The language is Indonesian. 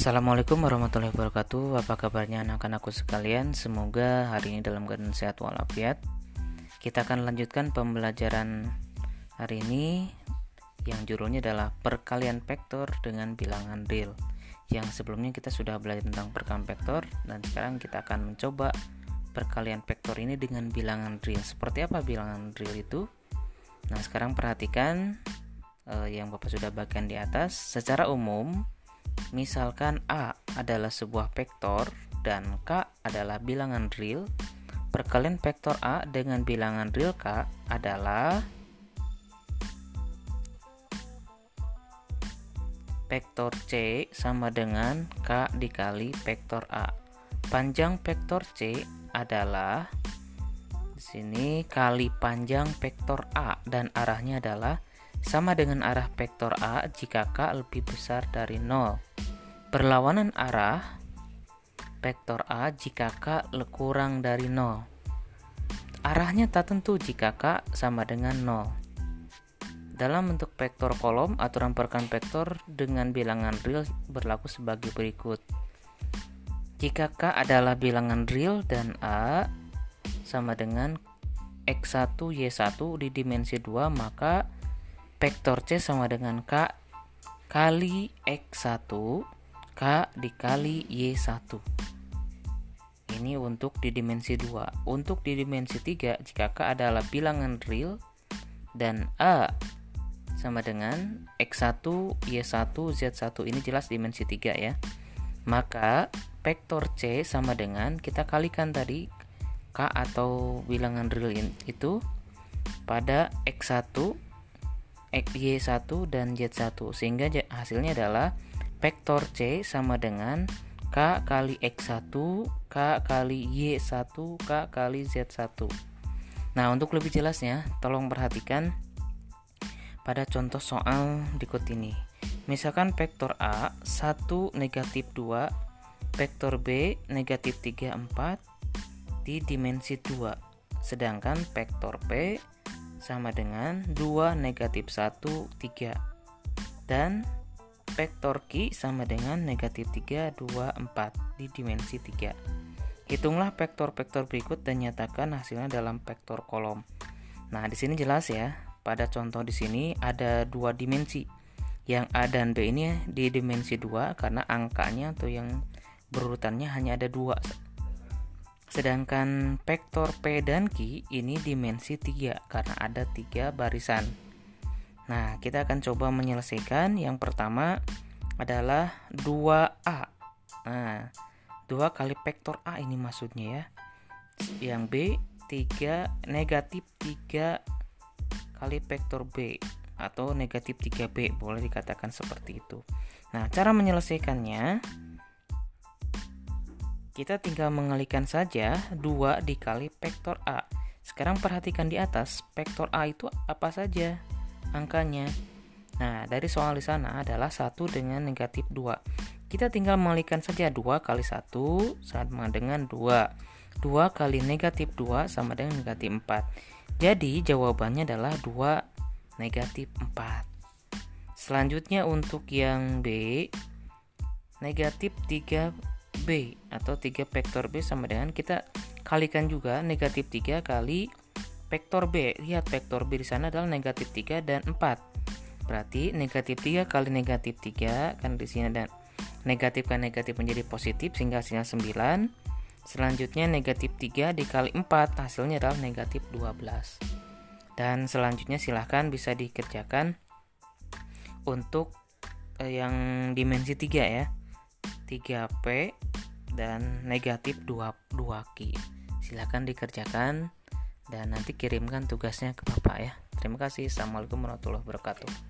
Assalamualaikum warahmatullahi wabarakatuh. Apa kabarnya anak-anakku sekalian? Semoga hari ini dalam keadaan sehat walafiat. Kita akan lanjutkan pembelajaran hari ini Yang judulnya adalah perkalian vektor dengan bilangan real. Yang sebelumnya kita sudah belajar tentang perkalian vektor Dan sekarang kita akan mencoba perkalian vektor ini dengan bilangan real. Seperti apa bilangan real itu? Nah sekarang perhatikan eh, yang Bapak sudah bagikan di atas. Secara umum Misalkan A adalah sebuah vektor dan K adalah bilangan real, perkalian vektor A dengan bilangan real K adalah vektor C sama dengan K dikali vektor A. Panjang vektor C adalah di sini kali panjang vektor A dan arahnya adalah sama dengan arah vektor A jika K lebih besar dari 0. Berlawanan arah vektor A jika K kurang dari 0. Arahnya tak tentu jika K sama dengan 0. Dalam bentuk vektor kolom, aturan perkan vektor dengan bilangan real berlaku sebagai berikut. Jika K adalah bilangan real dan A sama dengan X1 Y1 di dimensi 2, maka vektor C sama dengan K kali X1 K dikali Y1 ini untuk di dimensi 2 untuk di dimensi 3 jika K adalah bilangan real dan A sama dengan X1 Y1 Z1 ini jelas dimensi 3 ya maka vektor C sama dengan kita kalikan tadi K atau bilangan real itu pada X1 Y1 dan Z1 sehingga hasilnya adalah vektor C sama dengan K kali X1, K kali Y1, K kali Z1. Nah, untuk lebih jelasnya, tolong perhatikan pada contoh soal berikut ini. Misalkan vektor A 1 negatif 2, vektor B negatif 3, 4 di dimensi 2. Sedangkan vektor P sama dengan 2 negatif 1, 3. Dan vektor Q sama dengan negatif 3, 2, 4 di dimensi 3. Hitunglah vektor-vektor berikut dan nyatakan hasilnya dalam vektor kolom. Nah, di sini jelas ya. Pada contoh di sini ada dua dimensi. Yang A dan B ini di dimensi 2 karena angkanya atau yang berurutannya hanya ada dua. Sedangkan vektor P dan Q ini dimensi 3 karena ada tiga barisan. Nah, kita akan coba menyelesaikan. Yang pertama adalah 2A. Nah, 2 kali vektor A ini maksudnya ya. Yang B 3 negatif 3 kali vektor B atau negatif 3B boleh dikatakan seperti itu. Nah, cara menyelesaikannya kita tinggal mengalihkan saja 2 dikali vektor A. Sekarang perhatikan di atas, vektor A itu apa saja? Angkanya. Nah, dari soal di sana adalah 1 dengan negatif 2. Kita tinggal mengalihkan saja 2 kali 1 sama dengan 2. 2 kali negatif 2 sama dengan negatif 4. Jadi jawabannya adalah 2 negatif 4. Selanjutnya untuk yang B negatif 3B atau 3 vektor B sama dengan kita kalikan juga negatif 3 kali Vektor B, lihat vektor B di sana adalah negatif 3 dan 4. Berarti negatif 3 kali negatif 3 kan di sini ada negatif kan negatif menjadi positif sehingga hasilnya 9. Selanjutnya negatif 3 dikali 4 hasilnya adalah negatif 12. Dan selanjutnya silahkan bisa dikerjakan untuk eh, yang dimensi 3 ya. 3P dan negatif 2 2Q. Silahkan dikerjakan dan nanti kirimkan tugasnya ke Bapak ya. Terima kasih. Assalamualaikum warahmatullahi wabarakatuh.